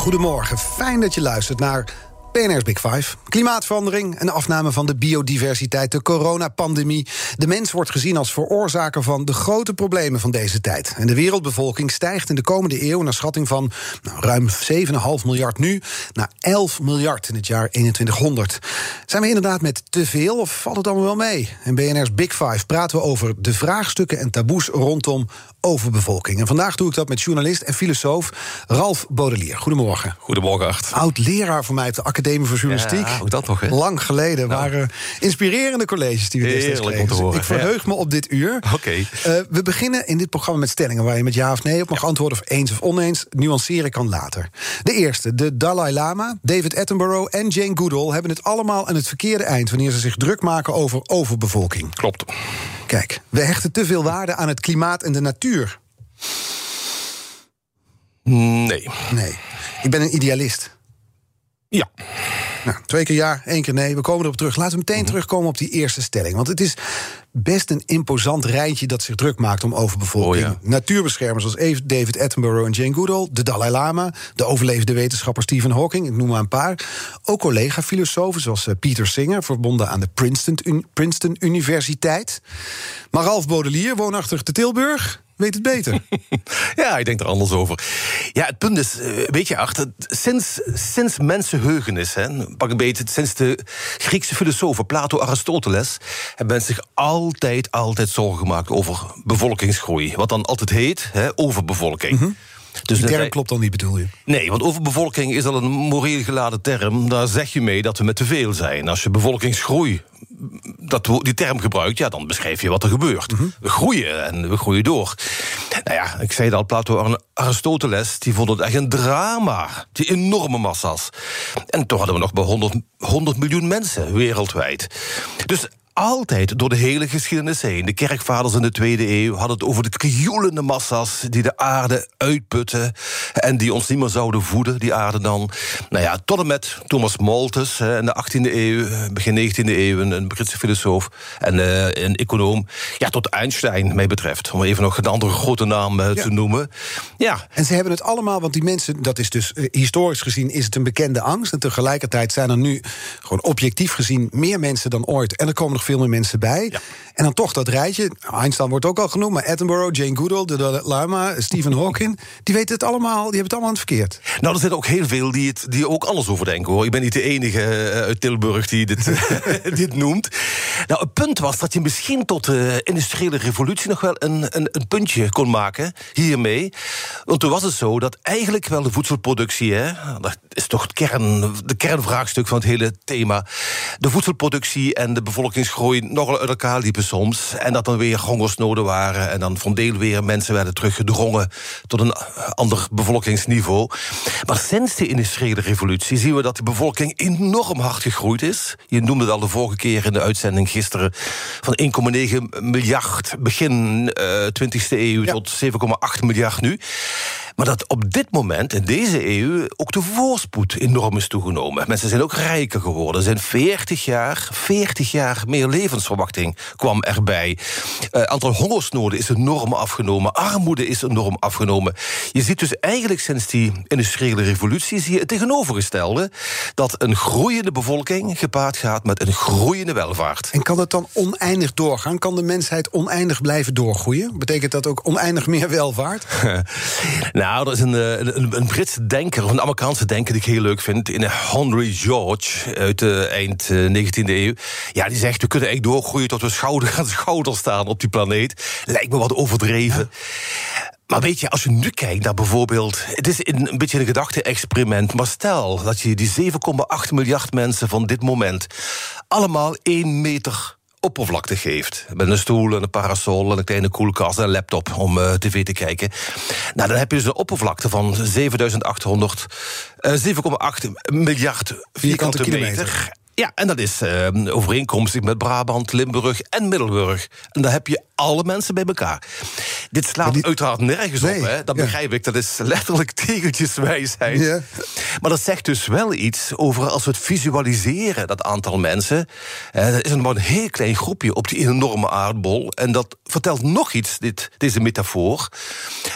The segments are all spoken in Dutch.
Goedemorgen, fijn dat je luistert naar BNR's Big Five. Klimaatverandering, een afname van de biodiversiteit, de coronapandemie. De mens wordt gezien als veroorzaker van de grote problemen van deze tijd. En de wereldbevolking stijgt in de komende eeuw naar schatting van nou, ruim 7,5 miljard nu naar 11 miljard in het jaar 2100. Zijn we inderdaad met te veel of valt het allemaal wel mee? In BNR's Big Five praten we over de vraagstukken en taboes rondom overbevolking. En vandaag doe ik dat met journalist en filosoof Ralf Bodelier. Goedemorgen. Goedemorgen, Acht. Oud leraar van mij op de Academie voor Journalistiek. Ja, ook dat hè? Lang geleden Nou. waren inspirerende colleges die we destijds kregen. horen, Ik verheug me op dit uur. Oké. Eh, we beginnen in dit programma met stellingen waar je met ja of nee op mag antwoorden of eens of oneens. Nuanceren kan later. De eerste, de Dalai Lama, David Attenborough en Jane Goodall hebben het allemaal aan het verkeerde eind wanneer ze zich druk maken over overbevolking. Klopt. Kijk, we hechten te veel waarde aan het klimaat en de natuur. Nee. Nee, ik ben een idealist. Ja. Nou, twee keer ja, één keer nee. We komen erop terug. Laten we meteen terugkomen op die eerste stelling. Want het is best een imposant rijtje dat zich druk maakt om overbevolking. Oh ja. Natuurbeschermers als David Attenborough en Jane Goodall... de Dalai Lama, de overlevende wetenschapper Stephen Hawking... ik noem maar een paar. Ook collega-filosofen zoals eh, Peter Singer... verbonden aan de Princeton, Un- Princeton Universiteit. Maar Ralf Bodelier, woonachtig te Tilburg... weet het beter. Ja, ik denk er anders over. Ja, het punt is, eh, weet je, achter, sinds, sinds mensenheugenis, hè, pak een beetje, sinds de Griekse filosofen Plato, Aristoteles, hebben mensen zich altijd, altijd zorgen gemaakt over bevolkingsgroei. Wat dan altijd heet, hè, overbevolking. Dus Die term klopt dan niet, bedoel je? Nee, want overbevolking is al een moreel geladen term. Daar zeg je mee dat we met te veel zijn. Als je bevolkingsgroei, dat, die term gebruikt... ja, dan beschrijf je wat er gebeurt. We groeien en we groeien door. Nou ja, ik zei het al, Plato en Aristoteles... die vonden het echt een drama, die enorme massa's. En toch hadden we nog bij 100, 100 miljoen mensen wereldwijd. Dus altijd door de hele geschiedenis heen. De kerkvaders in de tweede eeuw hadden het over de krioelende massa's die de aarde uitputten en die ons niet meer zouden voeden, die aarde dan. Nou ja, tot en met Thomas Malthus in de 18e eeuw, begin 19e eeuw, een, Britse filosoof en eh, een econoom. Ja, tot Einstein, mij betreft, om even nog een andere grote naam eh, Ja. te noemen. Ja, En ze hebben het allemaal, want die mensen, dat is dus eh, historisch gezien, is het een bekende angst. En tegelijkertijd zijn er nu gewoon objectief gezien meer mensen dan ooit. En er komen nog veel meer mensen bij. Ja. En dan toch dat rijtje. Einstein wordt ook al genoemd, maar Attenborough, Jane Goodall, de Dalai Lama, Stephen Hawking. Die weten het allemaal, die hebben het allemaal aan het verkeerd. Nou, er zijn ook heel veel die, het, die ook anders over denken hoor. Ik ben niet de enige eh, uit Tilburg die dit, dit noemt. Nou, het punt was dat je misschien tot de industriële revolutie nog wel een, een, een puntje kon maken hiermee. Want toen was het zo dat eigenlijk wel de voedselproductie, hè, dat is toch het kern, de kernvraagstuk van het hele thema. De voedselproductie en de bevolkingsgroei nogal uit elkaar liepen soms. En dat dan weer hongersnoden waren. En dan van deel weer mensen werden teruggedrongen tot een ander bevolkingsniveau. Maar sinds de industriële revolutie zien we dat de bevolking enorm hard gegroeid is. Je noemde het al de vorige keer in de uitzending gisteren. Van 1,9 miljard begin eh 20e eeuw Ja. tot 7,8 miljard nu. Maar dat op dit moment, in deze eeuw, ook de voorspoed enorm is toegenomen. Mensen zijn ook rijker geworden. Er zijn 40 jaar, 40 jaar meer levensverwachting kwam erbij. Het aantal hongersnoden is enorm afgenomen. Armoede is enorm afgenomen. Je ziet dus eigenlijk sinds die industriële revolutie... zie je het tegenovergestelde. Dat een groeiende bevolking gepaard gaat met een groeiende welvaart. En kan het dan oneindig doorgaan? Kan de mensheid oneindig blijven doorgroeien? Betekent dat ook oneindig meer welvaart? Nou, er is een, eh, een, een Britse denker, of een Amerikaanse denker die ik heel leuk vind. In Henry George uit de eind eh, 19e eeuw. Ja, die zegt: we kunnen eigenlijk doorgroeien tot we schouder aan schouder staan op die planeet. Lijkt me wat overdreven. Maar weet je, als je nu kijkt naar bijvoorbeeld. Het is een, een beetje een gedachte-experiment. Maar stel dat je die 7,8 miljard mensen van dit moment. allemaal één meter oppervlakte geeft. Met een stoel en een parasol en een kleine koelkast en een laptop om uh, tv te kijken. Nou, dan heb je dus een oppervlakte van 7800, uh, 7,8 miljard vierkante, kilometer. Ja, en dat is uh, overeenkomstig met Brabant, Limburg en Middelburg. En daar heb je alle mensen bij elkaar. Dit slaat uiteraard nergens op, hè? dat begrijp ik. Dat is letterlijk tegeltjeswijsheid. Ja. Maar dat zegt dus wel iets over als we het visualiseren, dat aantal mensen. Eh, dat is een maar een heel klein groepje op die enorme aardbol. En dat vertelt nog iets, dit, deze metafoor.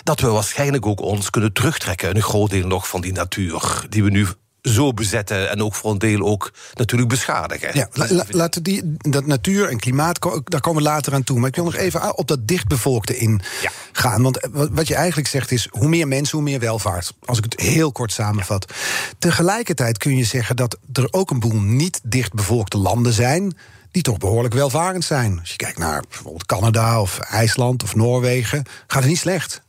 Dat we waarschijnlijk ook ons kunnen terugtrekken in een groot deel nog van die natuur die we nu zo bezetten en ook voor een deel ook natuurlijk beschadigen. Ja, laten die, dat natuur en klimaat, daar komen we later aan toe. Maar ik wil nog even op dat dichtbevolkte in gaan. Want eh, wat je eigenlijk zegt is, hoe meer mensen, hoe meer welvaart. Als ik het heel kort samenvat. Tegelijkertijd kun je zeggen dat er ook een boel niet dichtbevolkte landen zijn die toch behoorlijk welvarend zijn. Als je kijkt naar bijvoorbeeld Canada of IJsland of Noorwegen, gaat het niet slecht.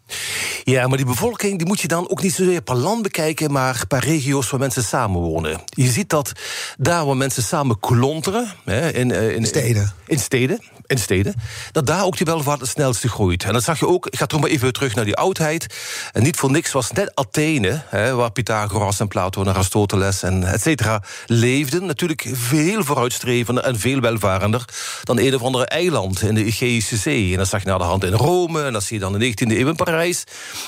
Ja, maar die bevolking die moet je dan ook niet zozeer per land bekijken, maar per regio's waar mensen samenwonen. Je ziet dat daar waar mensen samen klonteren, hè, in, eh, in, steden. In steden, in steden, dat daar ook die welvaart het snelste groeit. En dat zag je ook, ik ga toch maar even terug naar die oudheid. En niet voor niks was net Athene, hè, waar Pythagoras en Plato en Aristoteles en et cetera leefden, natuurlijk veel vooruitstrevender en veel welvarender dan een of andere eiland in de Egeïsche Zee. En dat zag je naar de hand in Rome, en dat zie je dan in de 19e eeuw in Parijs,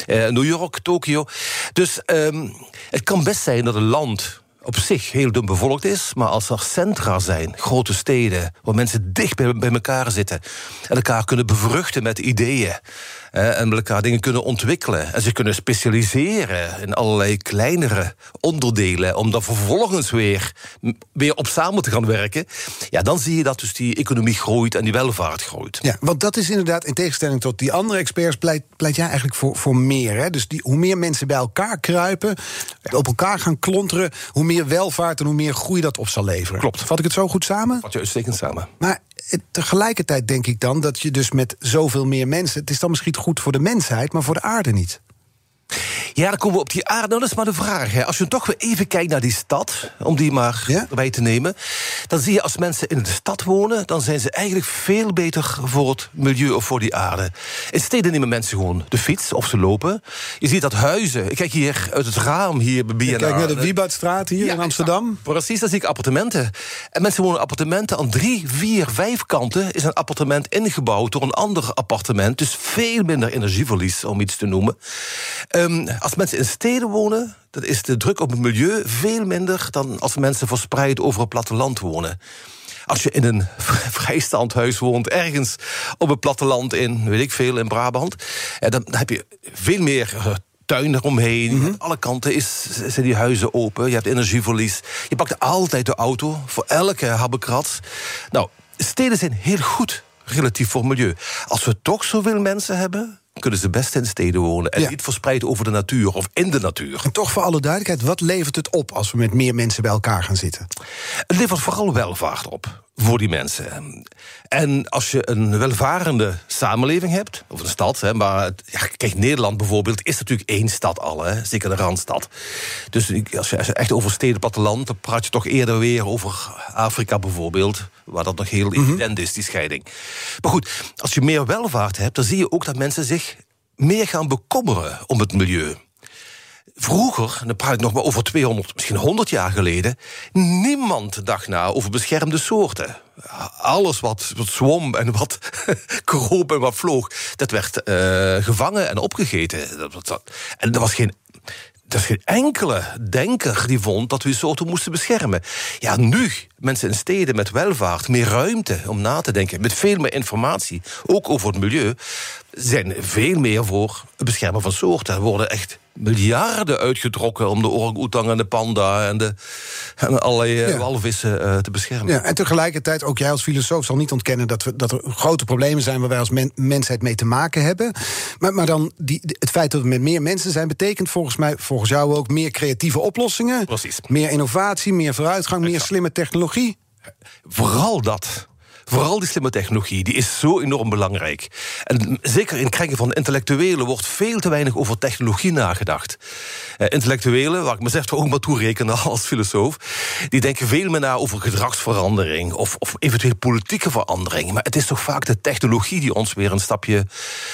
eh, New York, Tokio. Dus um, het kan best zijn dat een land op zich heel dun bevolkt is. Maar als er centra zijn, grote steden, waar mensen dicht bij, bij elkaar zitten en elkaar kunnen bevruchten met ideeën en met elkaar dingen kunnen ontwikkelen. En ze kunnen specialiseren in allerlei kleinere onderdelen. Om dan vervolgens weer, weer op samen te gaan werken. Ja, dan zie je dat dus die economie groeit en die welvaart groeit. Ja, want dat is inderdaad, in tegenstelling tot die andere experts, pleit, pleit jij eigenlijk voor, voor meer. Hè? Dus die, hoe meer mensen bij elkaar kruipen, op elkaar gaan klonteren, hoe meer welvaart en hoe meer groei dat op zal leveren. Klopt. Vat ik het zo goed samen? Vat je uitstekend samen. Maar tegelijkertijd denk ik dan dat je dus met zoveel meer mensen. Het is dan misschien goed voor de mensheid, maar voor de aarde niet. Ja, dan komen we op die aarde. Nou, dat is maar de vraag. Hè. Als je toch weer even kijkt naar die stad, om die maar erbij te nemen, dan zie je als mensen in de stad wonen, dan zijn ze eigenlijk veel beter voor het milieu of voor die aarde. In steden nemen mensen gewoon de fiets of ze lopen. Je ziet dat huizen. Ik kijk hier uit het raam hier bij BNR. Kijk naar de Wieboudstraat hier in Amsterdam. Precies, daar zie ik appartementen. En mensen wonen appartementen aan drie, vier, vijf kanten is een appartement ingebouwd door een ander appartement. Dus veel minder energieverlies, om iets te noemen. Um, als mensen in steden wonen, dan is de druk op het milieu veel minder dan als mensen verspreid over het platteland wonen. Als je in een vrijstandhuis woont, ergens op het platteland in, weet ik veel, in Brabant, eh, dan heb je veel meer eh, tuin eromheen. Mm Alle kanten is, zijn die huizen open. Je hebt energieverlies. Je pakt altijd de auto voor elke habbekrat. Nou, steden zijn heel goed relatief voor milieu. Als we toch zoveel mensen hebben, kunnen ze best in steden wonen. En niet verspreid over de natuur of in de natuur. En toch voor alle duidelijkheid, wat levert het op als we met meer mensen bij elkaar gaan zitten? Het levert vooral welvaart op voor die mensen. En als je een welvarende samenleving hebt, of een stad, hè, maar ja, kijk, Nederland bijvoorbeeld is natuurlijk één stad al, hè, zeker de randstad. Dus als je, als je echt over steden, platteland, dan praat je toch eerder weer over Afrika bijvoorbeeld, waar dat nog heel mhm. evident is, die scheiding. Maar goed, als je meer welvaart hebt, dan zie je ook dat mensen zich meer gaan bekommeren om het milieu. Vroeger, dan praat ik nog maar over 200, misschien 100 jaar geleden, niemand dacht na over beschermde soorten. Alles wat, zwom en wat kroop en wat vloog, dat werd uh, gevangen en opgegeten. Dat, en er was geen geen enkele denker die vond dat we soorten moesten beschermen. Ja, nu, mensen in steden met welvaart, meer ruimte om na te denken, met veel meer informatie, ook over het milieu, zijn veel meer voor het beschermen van soorten. Er worden echt miljarden uitgetrokken om de orang-oetang en de panda en, de, en allerlei eh, walvissen uh, te beschermen. Ja, en tegelijkertijd, ook jij als filosoof zal niet ontkennen dat, we, dat er grote problemen zijn waar wij als mensheid mee te maken hebben. Maar, maar dan die, het feit dat we met meer mensen zijn, betekent volgens mij, volgens jou ook meer creatieve oplossingen. Precies. Meer innovatie, meer vooruitgang, meer slimme technologie. Vooral dat Vooral die slimme technologie, die is zo enorm belangrijk. En zeker in kringen van intellectuelen wordt veel te weinig over technologie nagedacht. Uh, intellectuelen, waar ik mezelf ook maar toe rekenen als filosoof, die denken veel meer na over gedragsverandering of, of eventueel politieke verandering. Maar het is toch vaak de technologie die ons weer een stapje,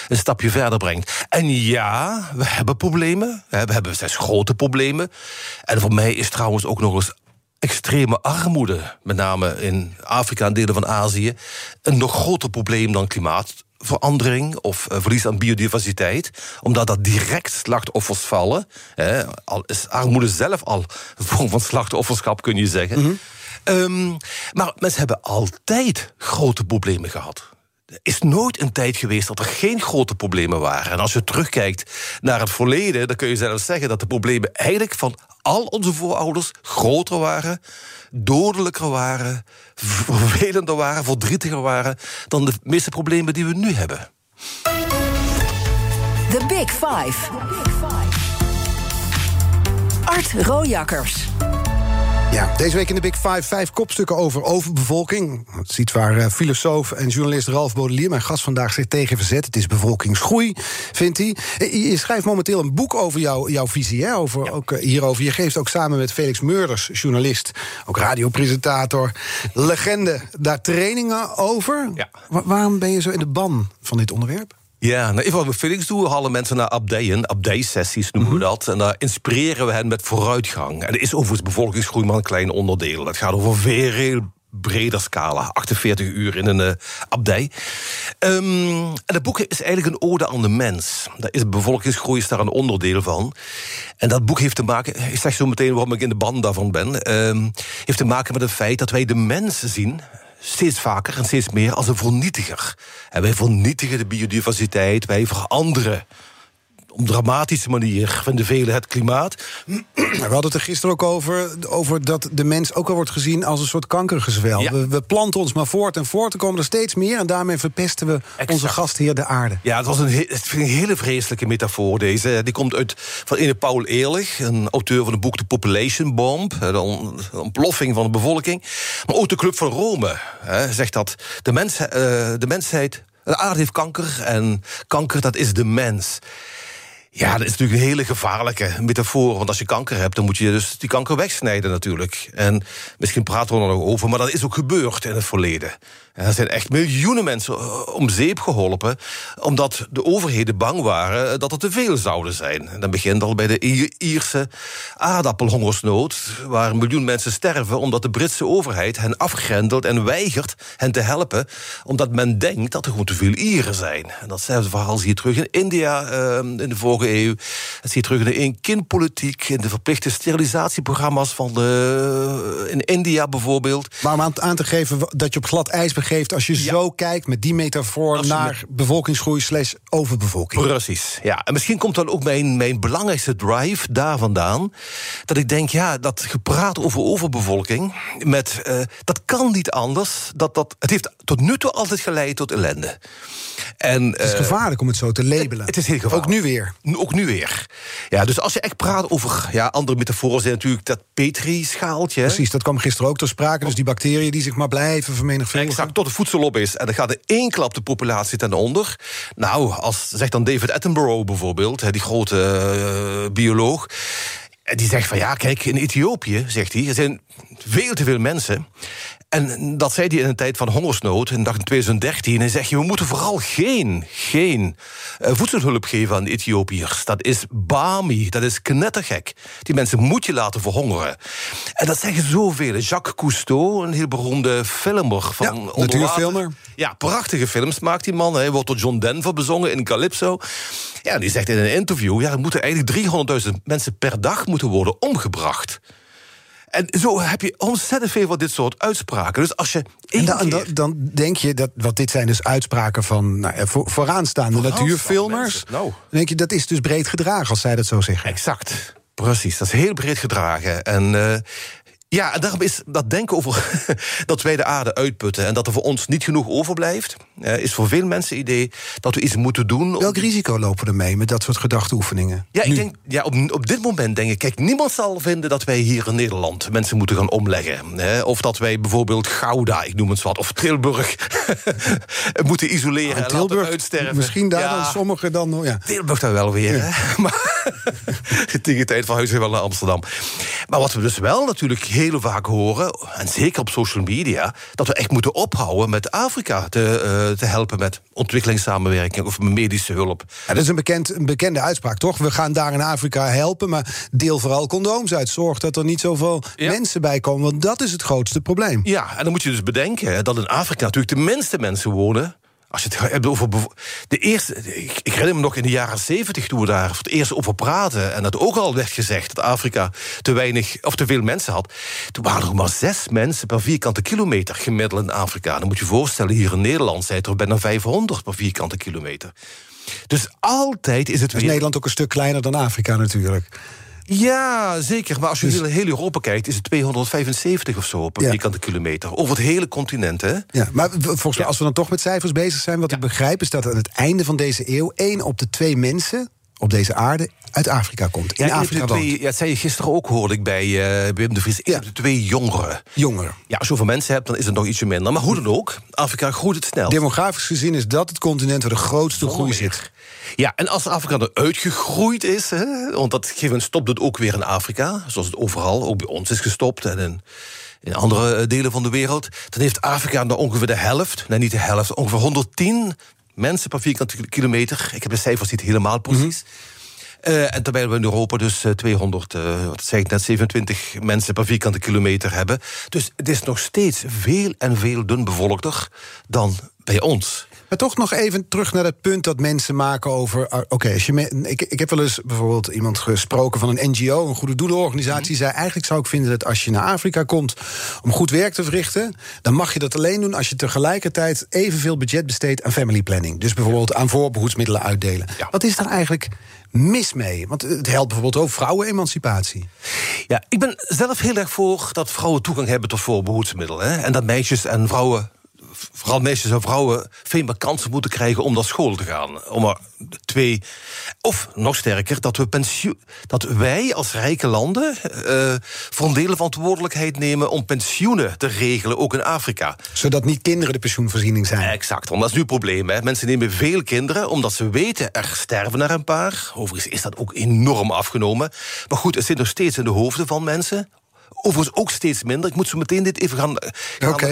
een stapje verder brengt. En ja, we hebben problemen. We hebben zes grote problemen. En voor mij is trouwens ook nog eens extreme armoede, met name in Afrika en delen van Azië, een nog groter probleem dan klimaatverandering of uh, verlies aan biodiversiteit, omdat dat direct slachtoffers vallen. Hè, al is armoede zelf al een vorm van slachtofferschap, kun je zeggen. Mm -hmm. um, maar mensen hebben altijd grote problemen gehad. Er is nooit een tijd geweest dat er geen grote problemen waren. En als je terugkijkt naar het verleden, dan kun je zelfs zeggen dat de problemen eigenlijk van al onze voorouders groter waren, dodelijker waren, vervelender waren, verdrietiger waren dan de meeste problemen die we nu hebben. The Big Five. Art Rojakkers. Ja, deze week in de Big Five vijf kopstukken over overbevolking. Het ziet waar uh, filosoof en journalist Ralf Baudelier, mijn gast vandaag, zich tegen verzet. Het is bevolkingsgroei, vindt hij. Eh, je schrijft momenteel een boek over jou, jouw visie, hè, over, ook, uh, hierover. Je geeft ook samen met Felix Meurders, journalist, ook radiopresentator, legende, daar trainingen over. Ja. Wa waarom ben je zo in de ban van dit onderwerp? Ja, nou, even wat we Felix doen, we halen mensen naar abdijen, abdijsessies noemen we dat. En daar inspireren we hen met vooruitgang. En er is overigens bevolkingsgroei maar een klein onderdeel. Dat gaat over een veel breder scala, 48 uur in een uh, abdij. Um, en het boek is eigenlijk een ode aan de mens. Daar is bevolkingsgroei is daar een onderdeel van. En dat boek heeft te maken, ik zeg zo meteen waarom ik in de band daarvan ben... Um, heeft te maken met het feit dat wij de mens zien steeds vaker en steeds meer als een vernietiger. En wij vernietigen de biodiversiteit, wij veranderen op dramatische manier vinden velen het klimaat. We hadden het er gisteren ook over, over dat de mens ook al wordt gezien als een soort kankergezwel. Ja. We, we, planten ons maar voort en voort, er komen er steeds meer... en daarmee verpesten we Exact. onze gastheer de aarde. Ja, het was een, he- het een hele vreselijke metafoor deze. Die komt uit van ene Paul Ehrlich, een auteur van het boek The Population Bomb... de de ontploffing van de bevolking. Maar ook de Club van Rome hè, zegt dat de, mens, eh, de mensheid... De aarde heeft kanker en kanker, dat is de mens. Ja, dat is natuurlijk een hele gevaarlijke metafoor. Want als je kanker hebt, dan moet je dus die kanker wegsnijden natuurlijk. En misschien praten we er nog over, maar dat is ook gebeurd in het verleden. Er zijn echt miljoenen mensen eh, om zeep geholpen... omdat de overheden bang waren dat er te veel zouden zijn. En dat begint al bij de Ierse aardappelhongersnood... waar een miljoen mensen sterven omdat de Britse overheid hen afgrendelt... en weigert hen te helpen, omdat men denkt dat er gewoon te veel Ieren zijn. En datzelfde verhaal zie je terug in India eh, in de vorige eeuw. Dat zie je terug in de één-kindpolitiek... in de verplichte sterilisatieprogramma's van de, in India bijvoorbeeld. Maar om aan, aan te geven dat je op glad ijs begeeft... als je zo kijkt met die metafoor naar bevolkingsgroei slash overbevolking. Precies, ja. En misschien komt dan ook mijn, mijn belangrijkste drive daar vandaan. Dat ik denk, ja, dat gepraat over overbevolking... Met, eh, dat kan niet anders. Dat, dat, het heeft tot nu toe altijd geleid tot ellende. En, Het is eh, gevaarlijk om het zo te labelen. het is heel gevaarlijk. Ook nu weer. Ook nu weer. Ja, dus als je echt praat over... Ja, andere metaforen zijn natuurlijk dat Petri-schaaltje. Precies, dat kwam gisteren ook ter sprake. Dus die bacteriën die zich maar blijven vermenigvuldigen. Exact, tot het voedsel op is. En dan gaat in één klap de populatie ten onder. Nou, als, zegt dan David Attenborough bijvoorbeeld, die grote eh, bioloog. En die zegt van ja, kijk, in Ethiopië, zegt hij, er zijn veel te veel mensen. En dat zei hij in een tijd van hongersnood, in 2013. En hij zegt, je, we moeten vooral geen, geen eh, voedselhulp geven aan de Ethiopiërs. Dat is bami, dat is knettergek. Die mensen moet je laten verhongeren. En dat zeggen zoveel. Jacques Cousteau, een heel beroemde filmer van Ja, natuurfilmer. Ja, prachtige films maakt die man. Hij wordt door John Denver bezongen in Calypso. Ja, die zegt in een interview... ja, er moeten eigenlijk 300.000 mensen per dag moeten worden omgebracht. En zo heb je ontzettend veel van dit soort uitspraken. Dus als je En dan, dan, dan denk je dat, want dit zijn dus uitspraken van nou, voor, vooraanstaande natuurfilmers. nou. Dan denk je dat is dus breed gedragen als zij dat zo zeggen. Exact, precies. Dat is heel breed gedragen. En eh, Ja, daarom is dat denken over dat wij de aarde uitputten en dat er voor ons niet genoeg overblijft, eh, is voor veel mensen het idee dat we iets moeten doen. Welk risico lopen er mee met dat soort gedachteoefeningen? Ja, ik denk, ja op, op dit moment denk ik, kijk, niemand zal vinden dat wij hier in Nederland mensen moeten gaan omleggen. Hè? Of dat wij bijvoorbeeld Gouda, ik noem het wat, of Tilburg moeten isoleren Ah, en Tilburg, laten uitsterven. Misschien daar Ja. dan sommigen dan. Ja. Tilburg dan wel weer. Hè? Maar tegen tijd van huis wel naar Amsterdam. Maar wat we dus wel natuurlijk heel vaak horen, en zeker op social media, dat we echt moeten ophouden met Afrika te, eh, te helpen met ontwikkelingssamenwerking of medische hulp. Ja, dat is een, bekend, een bekende uitspraak, toch? We gaan daar in Afrika helpen, maar deel vooral condooms uit. Zorg dat er niet zoveel Ja. mensen bij komen, want dat is het grootste probleem. Ja, en dan moet je dus bedenken dat in Afrika natuurlijk de minste mensen wonen. Als je het hebt over de eerste. Ik, ik herinner me nog in de jaren zeventig toen we daar voor het eerst over praten. En dat ook al werd gezegd dat Afrika te weinig of te veel mensen had. Toen waren er maar zes mensen per vierkante kilometer gemiddeld in Afrika. Dan moet je je voorstellen, hier in Nederland zijn er bijna 500 per vierkante kilometer. Dus altijd is het Is weer. Nederland ook een stuk kleiner dan Afrika natuurlijk. Ja, zeker. Maar als je Dus- heel, heel Europa kijkt, is het 275 of zo per Ja. vierkante kilometer. Over het hele continent, hè? Ja, maar volgens mij, als we dan toch met cijfers bezig zijn, wat ik begrijp is dat aan het einde van deze eeuw één op de twee mensen op deze aarde uit Afrika komt. In Ja, Afrika woont. twee, ja, dat zei je gisteren ook, hoorde ik bij eh Wim de Vries. Ja. de twee jongeren. Jongeren. Ja, als je zoveel mensen hebt, dan is het nog ietsje minder. Maar hoe dan ook, Afrika groeit het snel. Demografisch gezien is dat het continent waar de grootste groei zit. Ja, en als Afrika er uitgegroeid is, hè, want dat gegeven moment stopt het ook weer in Afrika, zoals het overal, ook bij ons is gestopt en in, in andere eh, delen van de wereld, dan heeft Afrika dan ongeveer de helft, nee niet de helft, ongeveer 110 mensen per vierkante kilometer. Ik heb de cijfers niet helemaal precies. Eh, en terwijl we in Europa dus eh, 200, eh, wat zei ik net, 27 mensen per vierkante kilometer hebben. Dus het is nog steeds veel en veel dunbevolkter dan bij ons. Maar toch nog even terug naar het punt dat mensen maken over. ah, Oké, als je me- ik, ik heb wel eens bijvoorbeeld iemand gesproken van een NGO, een goede doelenorganisatie. Die zei: Eigenlijk zou ik vinden dat als je naar Afrika komt om goed werk te verrichten, dan mag je dat alleen doen als je tegelijkertijd evenveel budget besteedt aan family planning. Dus bijvoorbeeld aan voorbehoedsmiddelen uitdelen. Ja. Wat is daar eigenlijk mis mee? Want het helpt bijvoorbeeld ook vrouwenemancipatie. Ja, ik ben zelf heel erg voor dat vrouwen toegang hebben tot voorbehoedsmiddelen. Hè? En dat meisjes en vrouwen, vooral meisjes en vrouwen, veel meer kansen moeten krijgen om naar school te gaan. Om er twee. Of nog sterker, dat, we pensioen, dat wij als rijke landen eh voor een deel de verantwoordelijkheid nemen om pensioenen te regelen, ook in Afrika. Zodat niet kinderen de pensioenvoorziening zijn. Exact, want dat is nu het probleem. Hè. Mensen nemen veel kinderen omdat ze weten er sterven er een paar. Overigens is dat ook enorm afgenomen. Maar goed, het zit nog steeds in de hoofden van mensen. Overigens ook steeds minder. Ik moet zo meteen dit even gaan,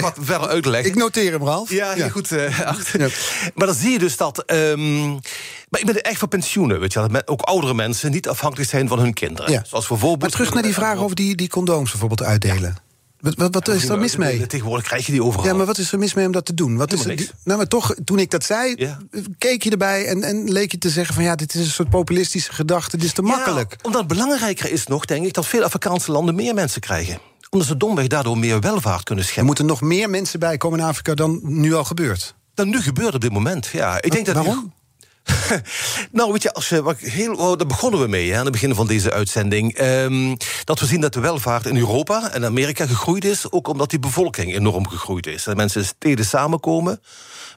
wat verder uitleggen. Ik noteer hem, Ralf. Ja, goed. eh, achter. Ja. Maar dan zie je dus dat. ehm, maar ik ben echt voor pensioenen. Weet je, wel, dat ook oudere mensen niet afhankelijk zijn van hun kinderen. Ja. Zoals bijvoorbeeld. Maar terug naar die vraag over die, die condooms bijvoorbeeld uitdelen. Wat, wat, wat is er mis mee? Tegenwoordig krijg je die overal. Ja, maar wat is er mis mee om dat te doen? Wat is er, nou, maar toch, toen ik dat zei, Ja. keek je erbij en, en leek je te zeggen van ja, dit is een soort populistische gedachte, dit is te makkelijk. Ja, omdat het belangrijker is nog, denk ik, dat veel Afrikaanse landen meer mensen krijgen. Omdat ze domweg daardoor meer welvaart kunnen Er scheppen. moeten nog meer mensen bij komen in Afrika dan nu al gebeurt. Dat nu gebeurt op dit moment, ja. Ik denk dat Waarom? nou, weet je, als je, wat heel, oh, daar begonnen we mee hè, aan het begin van deze uitzending. Ehm, dat we zien dat de welvaart in Europa en Amerika gegroeid is. Ook omdat die bevolking enorm gegroeid is. Dat mensen in steden samenkomen.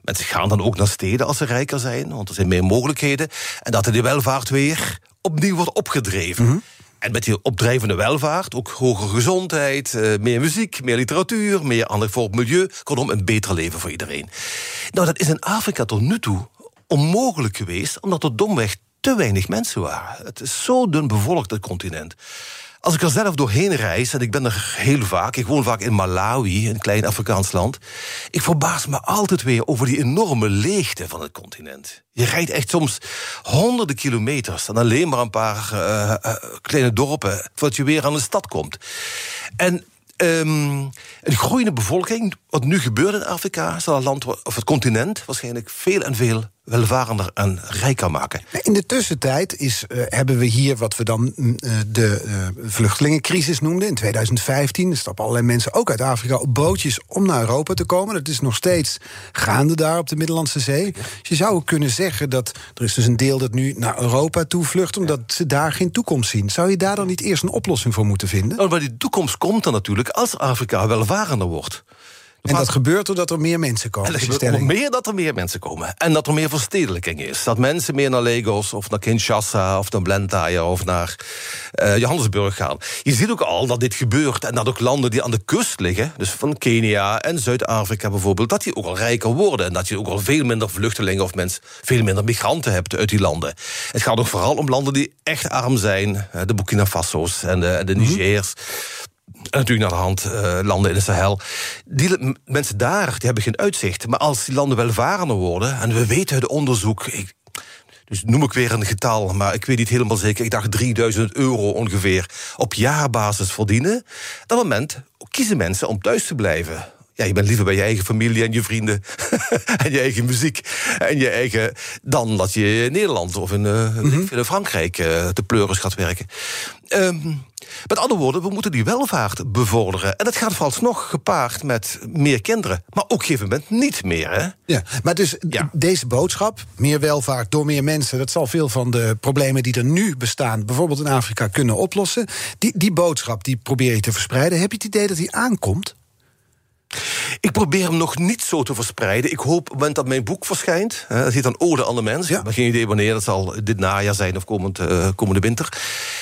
Mensen gaan dan ook naar steden als ze rijker zijn, want er zijn meer mogelijkheden. En dat die welvaart weer opnieuw wordt opgedreven. En met die opdrijvende welvaart, ook hogere gezondheid, eh, meer muziek, meer literatuur, meer aandacht voor het milieu. Kortom, een beter leven voor iedereen. Nou, dat is in Afrika tot nu toe onmogelijk geweest, omdat er domweg te weinig mensen waren. Het is zo dun bevolkt, het continent. Als ik er zelf doorheen reis, en ik ben er heel vaak, ik woon vaak in Malawi, een klein Afrikaans land. Ik verbaas me altijd weer over die enorme leegte van het continent. Je rijdt echt soms honderden kilometers en alleen maar een paar eh, eh, kleine dorpen voordat je weer aan de stad komt. En ehm, een groeiende bevolking, wat nu gebeurt in Afrika, zal het land, of het continent waarschijnlijk veel en veel welvarender en rijker maken. In de tussentijd is, uh, hebben we hier wat we dan uh, de uh, vluchtelingencrisis noemden in 2015. Er stappen allerlei mensen ook uit Afrika op bootjes om naar Europa te komen. Dat is nog steeds gaande daar op de Middellandse Zee. Dus je zou kunnen zeggen dat er is dus een deel dat nu naar Europa toe vlucht... omdat ze daar geen toekomst zien. Zou je daar dan niet eerst een oplossing voor moeten vinden? Nou, maar die toekomst komt dan natuurlijk als Afrika welvarender wordt. En dat gebeurt doordat er meer mensen komen. En dat gebeurt meer dat er meer mensen komen. En dat er meer verstedelijking is. Dat mensen meer naar Lagos of naar Kinshasa of naar Blantyre of naar uh, Johannesburg gaan. Je ziet ook al dat dit gebeurt en dat ook landen die aan de kust liggen, dus van Kenia en Zuid-Afrika bijvoorbeeld, dat die ook al rijker worden. En dat je ook al veel minder vluchtelingen of mensen, veel minder migranten hebt uit die landen. Het gaat ook vooral om landen die echt arm zijn. De Burkina Faso's en de, de Nigers. Mm -hmm. Natuurlijk naar de hand uh, landen in de Sahel. Die mensen daar die hebben geen uitzicht. Maar als die landen welvarender worden... en we weten uit onderzoek... Dus noem ik weer een getal, maar ik weet niet helemaal zeker. Ik dacht 3000 euro ongeveer op jaarbasis verdienen. Dat moment kiezen mensen om thuis te blijven. Ja, je bent liever bij je eigen familie en je vrienden. en je eigen muziek. En je eigen. dan dat je in Nederland of in, uh, mm -hmm. in Frankrijk uh, de pleuris gaat werken. Um, met andere woorden, we moeten die welvaart bevorderen. En dat gaat vooralsnog gepaard met meer kinderen. Maar op een gegeven moment niet meer. Hè? Ja, maar dus ja. deze boodschap, meer welvaart door meer mensen... dat zal veel van de problemen die er nu bestaan... bijvoorbeeld in Afrika, kunnen oplossen. Die, die boodschap die probeer je te verspreiden. Heb je het idee dat die aankomt? Ik probeer hem nog niet zo te verspreiden. Ik hoop op het moment dat mijn boek verschijnt. Hè, dat heet dan Ode aan de Mens. Ja. Ik heb geen idee wanneer. Dat zal dit najaar zijn of komend, uh, komende winter.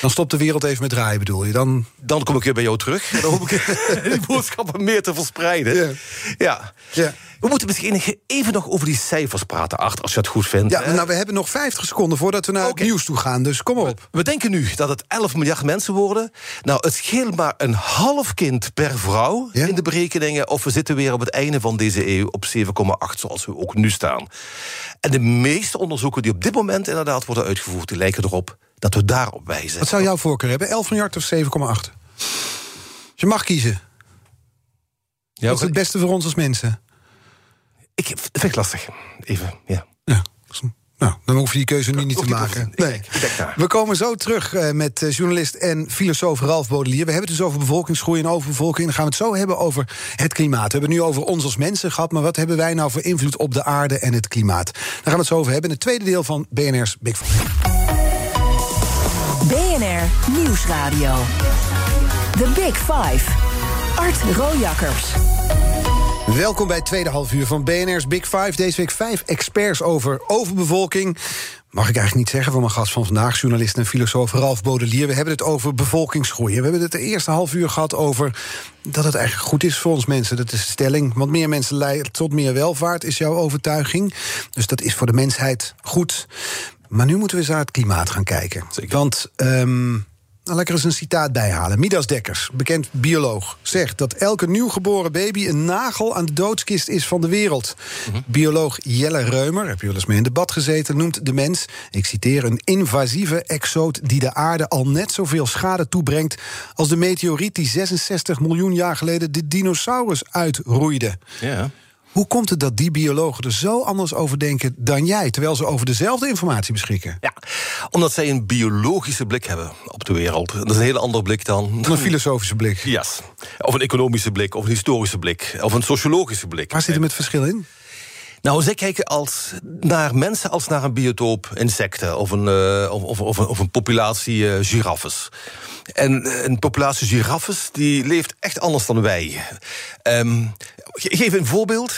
Dan stopt de wereld even met draaien, bedoel je? Dan, dan kom ik weer bij jou terug. Dan hoop ik die boodschappen meer te verspreiden. Ja. ja. ja. We moeten misschien even nog over die cijfers praten, Art, als je het goed vindt. Ja, nou, we hebben nog 50 seconden voordat we naar okay. het nieuws toe gaan, dus kom op. We, we denken nu dat het 11 miljard mensen worden. Nou, het scheelt maar een half kind per vrouw ja? in de berekeningen... of we zitten weer op het einde van deze eeuw op 7,8, zoals we ook nu staan. En de meeste onderzoeken die op dit moment inderdaad worden uitgevoerd... die lijken erop dat we daarop wijzen. Wat zou jouw voorkeur hebben, 11 miljard of 7,8? Je mag kiezen. Ja, Wat is het beste voor ons als mensen? Ik vind het lastig. Even, ja. ja. Nou, dan hoef je die keuze nu niet te maken. Nee. We komen zo terug uh, met uh, journalist en filosoof Ralf Baudelier. We hebben het dus over bevolkingsgroei en overbevolking. Dan gaan we het zo hebben over het klimaat. We hebben het nu over ons als mensen gehad... maar wat hebben wij nou voor invloed op de aarde en het klimaat? Daar gaan we het zo over hebben in het tweede deel van BNR's Big Five. BNR Nieuwsradio. The Big Five. Art Rojakkers. Welkom bij het tweede half uur van BNR's Big Five. Deze week vijf experts over overbevolking. Mag ik eigenlijk niet zeggen van mijn gast van vandaag, journalist en filosoof Ralf Baudelier. We hebben het over bevolkingsgroei. We hebben het de eerste half uur gehad over dat het eigenlijk goed is voor ons mensen. Dat is de stelling. Want meer mensen leiden tot meer welvaart, is jouw overtuiging. Dus dat is voor de mensheid goed. Maar nu moeten we eens naar het klimaat gaan kijken. Zeker. Want. Um, nou, lekker eens een citaat bijhalen. Midas Dekkers, bekend bioloog, zegt dat elke nieuwgeboren baby een nagel aan de doodskist is van de wereld. Mm -hmm. Bioloog Jelle Reumer, heb je wel eens mee in debat gezeten, noemt de mens, ik citeer, een invasieve exoot die de aarde al net zoveel schade toebrengt als de meteoriet die 66 miljoen jaar geleden de dinosaurus uitroeide. Ja. Hoe komt het dat die biologen er zo anders over denken dan jij, terwijl ze over dezelfde informatie beschikken? Ja, omdat zij een biologische blik hebben op de wereld. Dat is een hele andere blik dan. Een filosofische blik. Yes. Of een economische blik, of een historische blik, of een sociologische blik. Waar zit er met verschil in? Nou, zij kijken als, naar mensen als naar een biotoop insecten of een, uh, of, of, of, een populatie uh, giraffes. En een populatie giraffes die leeft echt anders dan wij. Um, geef een voorbeeld.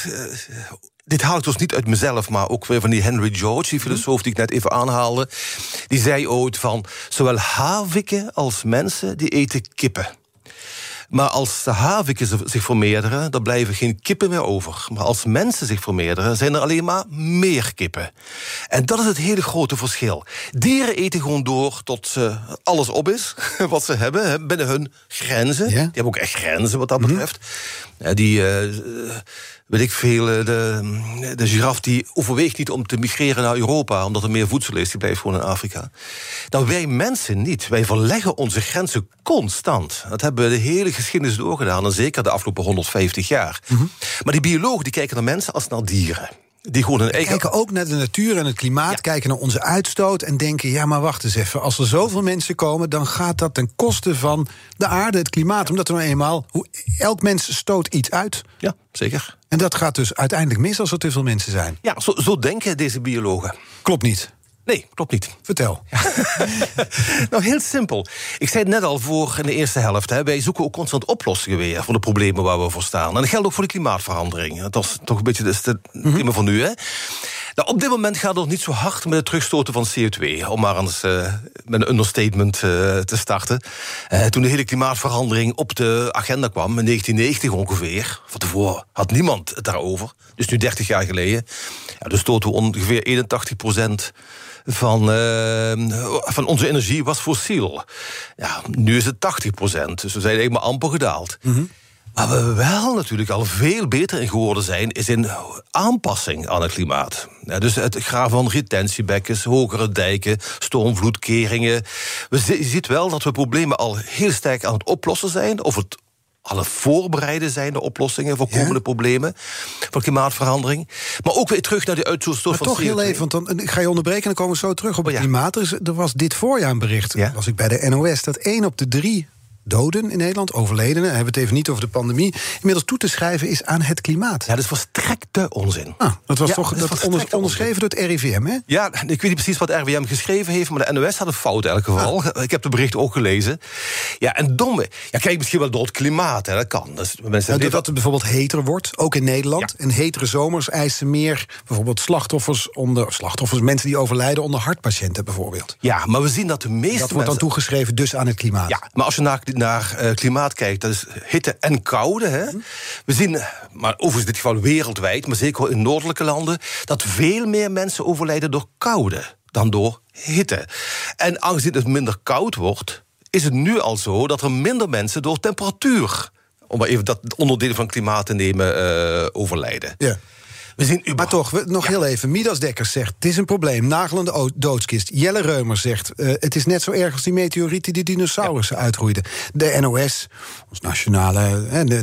Dit haal ik dus niet uit mezelf, maar ook weer van die Henry George, die filosoof die ik net even aanhaalde. Die zei ooit van, zowel haviken als mensen, die eten kippen. Maar als de haviken zich vermeerderen, dan blijven geen kippen meer over. Maar als mensen zich vermeerderen, zijn er alleen maar meer kippen. En dat is het hele grote verschil. Dieren eten gewoon door tot uh, alles op is, wat ze hebben, binnen hun grenzen. Ja? Die hebben ook echt grenzen wat dat betreft. Mm -hmm. Die... Uh, weet ik veel, de, de giraf die overweegt niet om te migreren naar Europa... omdat er meer voedsel is, die blijft gewoon in Afrika. Nou, wij mensen niet. Wij verleggen onze grenzen constant. Dat hebben we de hele geschiedenis doorgedaan... en zeker de afgelopen 150 jaar. Mm -hmm. Maar die biologen die kijken naar mensen als naar dieren. Die gewoon. Kijken ook naar de natuur en het klimaat, kijken naar onze uitstoot... en denken, ja, maar wacht eens even. Als er zoveel mensen komen, dan gaat dat ten koste van de aarde, het klimaat. Omdat er nou eenmaal, hoe, elk mens stoot iets uit. Ja, zeker. En dat gaat dus uiteindelijk mis als er te veel mensen zijn. Ja, zo, zo denken deze biologen. Klopt niet. Nee, klopt niet. Vertel. nou, heel simpel. Ik zei het net al voor in de eerste helft. Hè, wij zoeken ook constant oplossingen weer voor de problemen waar we voor staan. En dat geldt ook voor de klimaatverandering. Dat is toch een beetje het thema mm van nu. Hè? Nou, op dit moment gaat het nog niet zo hard met het terugstoten van CO2. Om maar eens uh, met een understatement uh, te starten. Uh, toen de hele klimaatverandering op de agenda kwam, in 1990 ongeveer. Van tevoren had niemand het daarover. Dus nu 30 jaar geleden. Ja, dus stoten we ongeveer 81 procent van, van onze energie was fossiel. Ja, nu is het 80 procent. Dus we zijn helemaal amper gedaald. -hmm. Waar we wel natuurlijk al veel beter in geworden zijn, is in aanpassing aan het klimaat. Ja, dus het graven van retentiebekkens, hogere dijken, stormvloedkeringen. We je ziet wel dat we problemen al heel sterk aan het oplossen zijn, of het alle voorbereiden zijn de oplossingen voor komende ja. problemen van klimaatverandering. Maar ook weer terug naar de uitstoot van toch heel even, want dan ga je onderbreken en dan komen we zo terug op het oh, ja. klimaat. Er, er, was dit voorjaar een bericht, ja? was ik bij de NOS, dat één op de drie doden in Nederland, overledenen, hebben we het even niet over de pandemie, inmiddels toe te schrijven is aan het klimaat. Ja, dat was volstrekte onzin. Ah, dat was ja, toch dat, dat onder, onderschreven door het RIVM, hè? Ja, ik weet niet precies wat het RIVM geschreven heeft, maar de NOS had een fout in elk geval. Ah. Ik heb de berichten ook gelezen. Ja, en domme. Ja, kijk, misschien wel door het klimaat, hè, dat kan. Dus mensen ja, dat het bijvoorbeeld heter wordt, ook in Nederland. En hetere zomers eisen meer bijvoorbeeld slachtoffers onder slachtoffers, mensen die overlijden onder hartpatiënten bijvoorbeeld. Ja, maar we zien dat de meeste. Dat wordt dan toegeschreven dus aan het klimaat. Ja, maar als je naar naar uh, klimaat kijkt, dat is hitte en koude. Hè. We zien, maar overigens in dit geval wereldwijd, maar zeker in noordelijke landen, dat veel meer mensen overlijden door koude dan door hitte. En aangezien het minder koud wordt, is het nu al zo dat er minder mensen door temperatuur, om maar even dat onderdeel van klimaat te nemen, uh, overlijden. Ja. We zien maar toch, we, nog ja. heel even. Midas Dekkers zegt, het is een probleem. Nagelende doodskist. Jelle Reumers zegt, uh, het is net zo erg als die meteorieten... die dinosaurussen ja. uitroeiden. De NOS, ons nationale,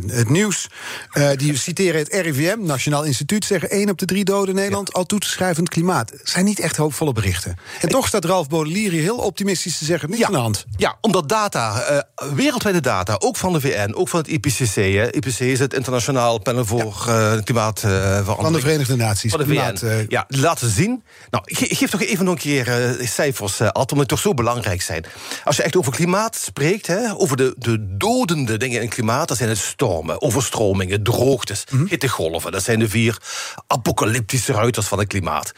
het nieuws... Uh, die citeren het RIVM, Nationaal Instituut... zeggen 1 op de drie doden in Nederland... Ja. al toe te schrijven klimaat. zijn niet echt hoopvolle berichten. En toch staat Ralf Baudelaire heel optimistisch te zeggen... niks aan de hand. Ja, omdat data, uh, wereldwijde data, ook van de VN... ook van het IPCC... Hè. IPCC is het internationaal panel voor klimaatverandering Verenigde Naties. Van de VN. Laat, uh... Ja, laten zien. Nou, geef toch even nog een keer uh, cijfers, uh, Ad, omdat toch zo belangrijk zijn. Als je echt over klimaat spreekt, hè, over de, de dodende dingen in klimaat... dat zijn het stormen, overstromingen, droogtes, mm -hmm. hittegolven. Dat zijn de vier apocalyptische ruiters van het klimaat.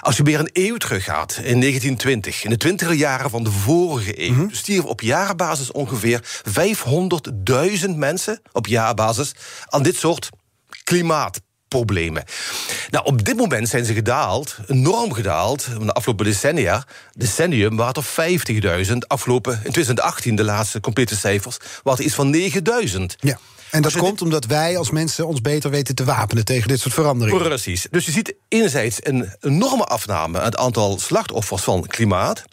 Als je weer een eeuw teruggaat, in 1920... in de twintige jaren van de vorige eeuw... Mm -hmm. stierven op jaarbasis ongeveer 500.000 mensen... op jaarbasis aan dit soort klimaat problemen. Nou, op dit moment zijn ze gedaald, enorm gedaald. De afgelopen decennia, decennium, waren er 50.000. Afgelopen, in 2018, de laatste complete cijfers, waren er iets van 9.000. Ja. En dat komt omdat wij als mensen ons beter weten te wapenen tegen dit soort veranderingen. Precies. Dus je ziet enerzijds een enorme afname aan het aantal slachtoffers van klimaat.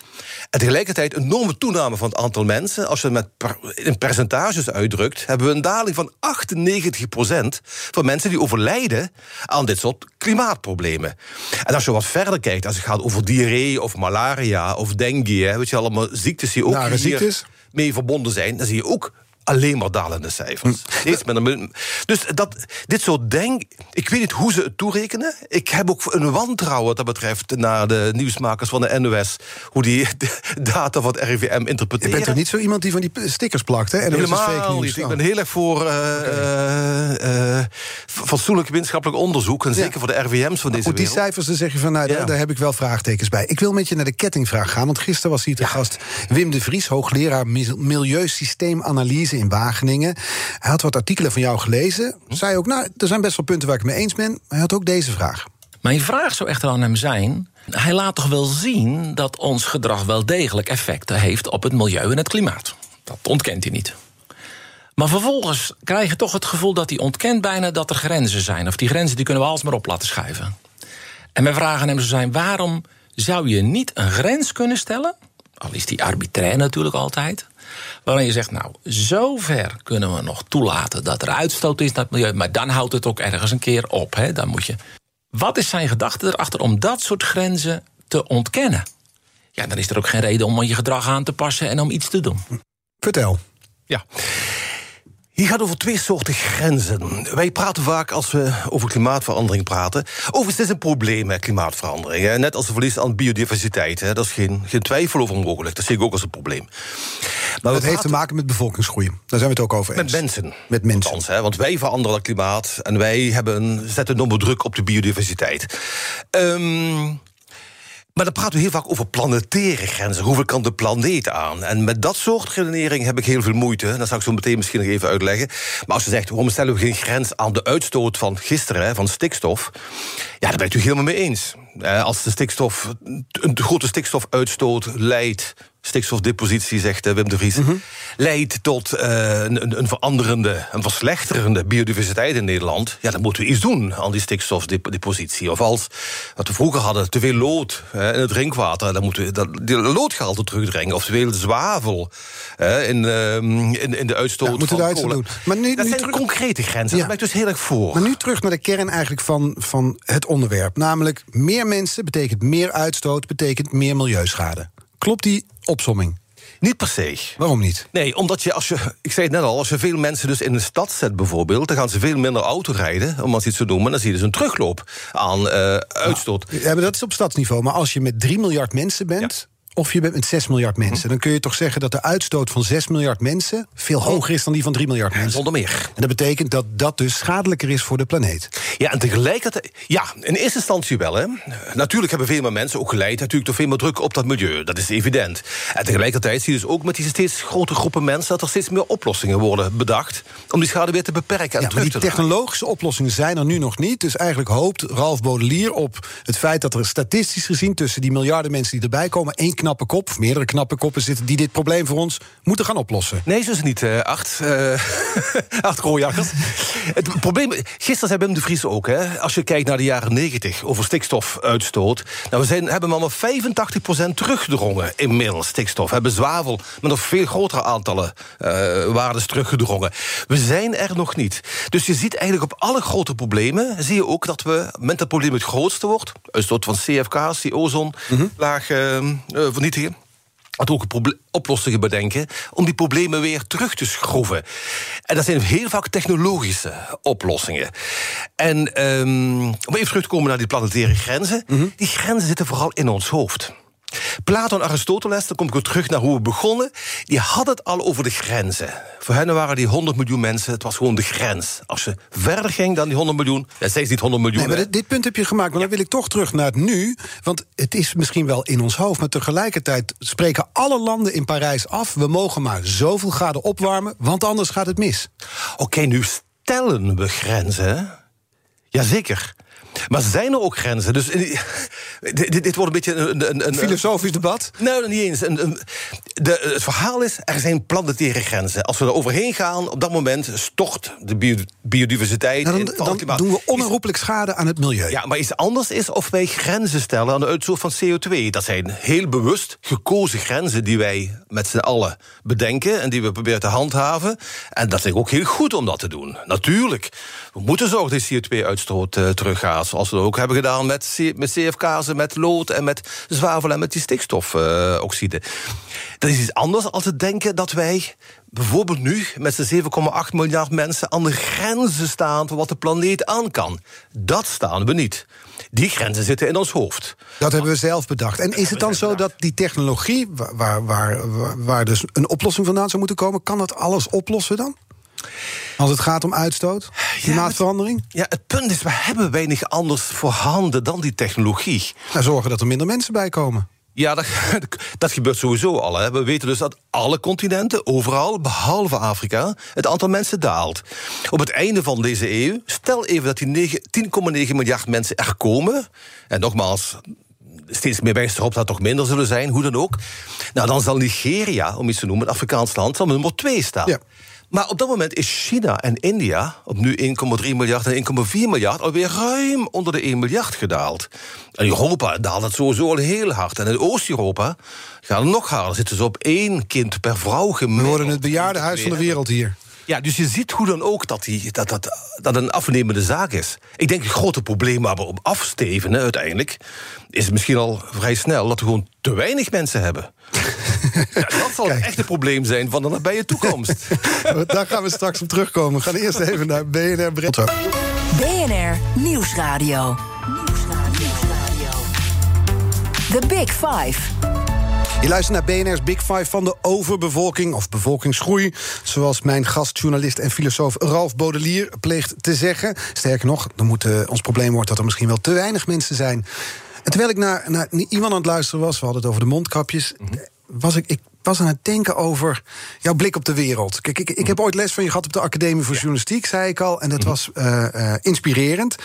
En tegelijkertijd een enorme toename van het aantal mensen. Als je het met per, in percentages uitdrukt, hebben we een daling van 98% van mensen die overlijden aan dit soort klimaatproblemen. En als je wat verder kijkt, als het gaat over diarree of malaria of dengue, weet je allemaal ziektes die ook Nare hier ziektes. mee verbonden zijn, dan zie je ook alleen maar dalende cijfers. Steeds met een, dus dat, dit soort denk... Ik weet niet hoe ze het toerekenen. Ik heb ook een wantrouwen wat dat betreft... naar de nieuwsmakers van de NOS... hoe die data van het RIVM interpreteren. Je bent toch niet zo iemand die van die stickers plakt, hè? En Helemaal fake niet. Ik ben heel erg voor uh, okay. uh, uh, fatsoenlijk wetenschappelijk onderzoek... en zeker ja. voor de RIVM's van deze goed, die wereld. cijfers, dan zeg je van... nou, ja. daar, daar, heb ik wel vraagtekens bij. Ik wil met je naar de kettingvraag gaan... want gisteren was hier te gast Wim de Vries... hoogleraar milieusysteemanalyse in Wageningen. Hij had wat artikelen van jou gelezen. Zei ook, nou, er zijn best wel punten waar ik mee eens ben. Maar hij had ook deze vraag. Mijn vraag zou echter aan hem zijn... hij laat toch wel zien dat ons gedrag wel degelijk effecten heeft... op het milieu en het klimaat. Dat ontkent hij niet. Maar vervolgens krijg je toch het gevoel dat hij ontkent bijna dat er grenzen zijn. Of die grenzen die kunnen we alsmaar op laten schuiven. En mijn vraag aan hem zou zijn: waarom zou je niet een grens kunnen stellen? Al is die arbitrair natuurlijk altijd. Waarin je zegt, nou, zover kunnen we nog toelaten dat er uitstoot is naar het milieu. Maar dan houdt het ook ergens een keer op. Hè? Dan moet je Wat is zijn gedachte erachter om dat soort grenzen te ontkennen? Ja, dan is er ook geen reden om je gedrag aan te passen en om iets te doen. Vertel. Ja. Hier gaat over twee soorten grenzen. Wij praten vaak als we over klimaatverandering praten. Overigens, het is een probleem met klimaatverandering. Hè. Net als het verlies aan biodiversiteit. Hè. Dat is geen, geen twijfel over mogelijk. Dat zie ik ook als een probleem. Maar dat heeft te maken met bevolkingsgroei. Daar zijn we het ook over eens. Met mensen. Met mensen. Althans, hè, want wij veranderen het klimaat en wij hebben, zetten enorme druk op de biodiversiteit. Um, maar dan praten we heel vaak over planetaire grenzen. Hoeveel kan de planeet aan? En met dat soort redenering heb ik heel veel moeite. Dat zal ik zo meteen misschien nog even uitleggen. Maar als je zegt, waarom stellen we geen grens aan de uitstoot van gisteren, van stikstof? Ja, daar ben ik het helemaal mee eens. Als de stikstof, een grote stikstofuitstoot leidt stikstofdepositie, zegt eh, Wim de Vries, mhm. leidt tot uh, een, een, veranderende, een verslechterende biodiversiteit in Nederland, ja, dan moeten we iets doen aan die stikstofdepositie. Of als wat we vroeger hadden, te veel lood hè, in het drinkwater, dan moeten we dat, die loodgehalte terugdringen. Of te veel zwavel hè, in, uh, in, in, de uitstoot. Ja, moeten van kolen. doen. Maar nu, dat zijn concrete grenzen, ja. ben ik dus heel erg voor. Maar nu terug naar de kern eigenlijk van, van het onderwerp. Namelijk, meer mensen betekent meer uitstoot, betekent meer milieuschade. Klopt die opsomming? Niet per se. Waarom niet? Nee, omdat je, als je, ik zei het net al, als je veel mensen dus in een stad zet bijvoorbeeld, dan gaan ze veel minder auto rijden, om als iets te noemen, dan zie je dus een terugloop aan uh, uitstoot. ja, maar dat is op stadsniveau. Maar als je met 3 miljard mensen bent, of je bent met 6 miljard mensen. Dan kun je toch zeggen dat de uitstoot van 6 miljard mensen veel hoger is dan die van 3 miljard mensen. Zonder meer. En dat betekent dat dat dus schadelijker is voor de planeet. Ja, en tegelijkertijd. Ja, in eerste instantie wel. Hè. Natuurlijk hebben veel meer mensen ook geleid natuurlijk toch veel meer druk op dat milieu. Dat is evident. En tegelijkertijd zie je dus ook met die steeds grotere groepen mensen dat er steeds meer oplossingen worden bedacht. om die schade weer te beperken. En ja, maar die technologische oplossingen zijn er nu nog niet. Dus eigenlijk hoopt Ralf Baudelier op het feit dat er statistisch gezien tussen die miljarden mensen die erbij komen. één knappe kop, meerdere knappe koppen zitten die dit probleem voor ons moeten gaan oplossen. Nee, zo is niet. Uh, acht, uh, acht het probleem, gisteren zei Wim de Vries ook, hè, als je kijkt naar de jaren 90 over stikstofuitstoot. Nou, we zijn, hebben maar 85% teruggedrongen inmiddels stikstof. We hebben zwavel met nog veel grotere aantallen uh, waardes teruggedrongen. We zijn er nog niet. Dus je ziet eigenlijk op alle grote problemen, zie je ook dat we, met dat probleem het grootste wordt, uitstoot van CFK's, die ozonlaag mm -hmm. Vernietigen wat ook oplossingen bedenken om die problemen weer terug te schroeven. En dat zijn heel vaak technologische oplossingen. En um, om even terug te komen naar die planetaire grenzen. Mhm. Die grenzen zitten vooral in ons hoofd. Plato en Aristoteles, dan kom ik weer terug naar hoe we begonnen... die hadden het al over de grenzen. Voor hen waren die 100 miljoen mensen, het was gewoon de grens. Als je verder ging dan die 100 miljoen, ja, steeds niet 100 miljoen. Nee, maar dit, punt heb je gemaakt, maar dan wil ik toch terug naar het nu. Want het is misschien wel in ons hoofd, maar tegelijkertijd spreken alle landen in Parijs af... we mogen maar zoveel graden opwarmen, want anders gaat het mis. Oké, nu stellen we grenzen. Jazeker. Maar zijn er ook grenzen? Dus eh, dit, dit, wordt een beetje een... een, een Filosofisch debat? Nou, niet eens. Een, de, het verhaal is, er zijn planetaire grenzen. Als we er overheen gaan, op dat moment stort de biodiversiteit... Nou, dan, dan doen we onherroepelijk schade aan het milieu. Ja, maar iets anders is of wij grenzen stellen aan de uitstoot van CO2. Dat zijn heel bewust gekozen grenzen die wij met z'n allen bedenken... en die we proberen te handhaven. En dat is ook heel goed om dat te doen. Natuurlijk, we moeten zorgen dat die CO2-uitstoot uh, teruggaat zoals we dat ook hebben gedaan met, met CFK's, met lood en met zwavel en met die stikstofoxide. dat is iets anders als het denken dat wij bijvoorbeeld nu met z'n 7,8 miljard mensen aan de grenzen staan van wat de planeet aan kan. Dat staan we niet. Die grenzen zitten in ons hoofd. Dat hebben we zelf bedacht. En is het dan zo dat die technologie, waar, waar, waar dus een oplossing vandaan zou moeten komen, kan dat alles oplossen dan? Als het gaat om uitstoot, klimaatverandering? Ja, het punt is, we hebben weinig anders voorhanden dan die technologie. Nou, zorgen dat er minder mensen bij komen. Ja, dat, dat gebeurt sowieso al. Hè. We weten dus dat alle continenten, overal, behalve Afrika, het aantal mensen daalt. Op het einde van deze eeuw, stel even dat die 10,9 miljard mensen er komen. En nogmaals, steeds meer wijst erop dat toch minder zullen zijn, hoe dan ook. Nou, dan zal Nigeria, om iets te noemen, het Afrikaans land, zal nummer 2 staan. Ja. Maar op dat moment is China en India op nu 1,3 miljard en 1,4 miljard alweer ruim onder de 1 miljard gedaald. En Europa daalt het sowieso al heel hard. En in Oost-Europa gaat het nog harder. Zitten ze op één kind per vrouw gemiddeld. We worden het bejaardenhuis van de wereld hier. Ja, dus je ziet hoe dan ook dat, die, dat, dat, dat een afnemende zaak is. Ik denk het grote probleem waar we op afstevenen uiteindelijk... is misschien al vrij snel dat we gewoon te weinig mensen hebben. Ja, dat zal het echte probleem zijn van de nabije toekomst. Daar gaan we straks op terugkomen. We gaan eerst even naar BNR Brett. BNR Nieuwsradio. The Big Five. Je luistert naar BNR's Big Five van de overbevolking of bevolkingsgroei. Zoals mijn gastjournalist en filosoof Ralf Baudelier pleegt te zeggen. Sterker nog, dan moet uh, ons probleem wordt dat er misschien wel te weinig mensen zijn. En terwijl ik naar, naar iemand aan het luisteren was, we hadden het over de mondkapjes. Was ik, ik was aan het denken over jouw blik op de wereld. Kijk, ik, ik heb ooit les van je gehad op de Academie voor Journalistiek, zei ik al. En dat was uh, uh, inspirerend.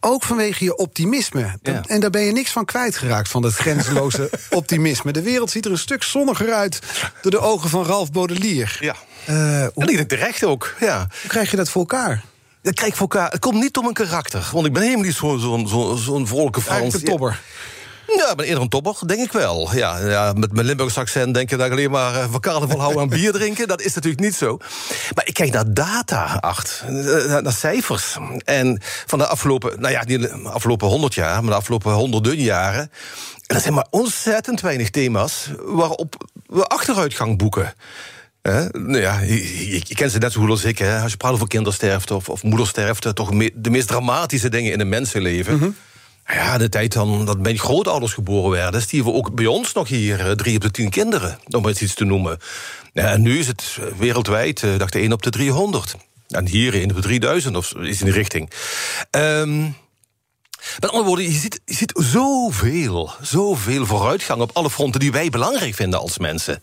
Ook vanwege je optimisme. Ja. En daar ben je niks van kwijtgeraakt, van dat grenzeloze optimisme. De wereld ziet er een stuk zonniger uit door de ogen van Ralf Baudelier. Ja. Uh, hoe, En ik denk terecht ook, ja. hoe krijg je dat voor elkaar? Dat krijg ik voor elkaar. Het komt niet om mijn karakter. Want ik ben helemaal niet zo'n zo, zo, zo vrolijke Frans. Eigenlijk een tobber. Ja, ik ben eerder een topper, denk ik wel. Ja, ja, met mijn Limburgs accent denk je dat ik alleen maar uh, van carnaval houden aan bier drinken. Dat is natuurlijk niet zo. Maar ik kijk naar data, acht, naar, naar cijfers. En van de afgelopen, nou ja, niet de afgelopen honderd jaar, maar de afgelopen honderden jaren. En dat zijn maar ontzettend weinig thema's waarop we achteruitgang boeken. Nou ja, je, kent ze net zo goed als ik. Hè? Als je praat over kindersterfte of, of moedersterfte, toch me, de meest dramatische dingen in een mensenleven. Mhm. Ja, de tijd dan dat mijn grootouders geboren werden, stierven ook bij ons nog hier eh, drie op de tien kinderen, om eens iets te noemen. En nu is het wereldwijd, eh, dacht ik, 1 op de 300. En hier 1 op de 3000 of is in die richting. Um, met andere woorden, je ziet, je ziet zoveel, zoveel vooruitgang op alle fronten die wij belangrijk vinden als mensen.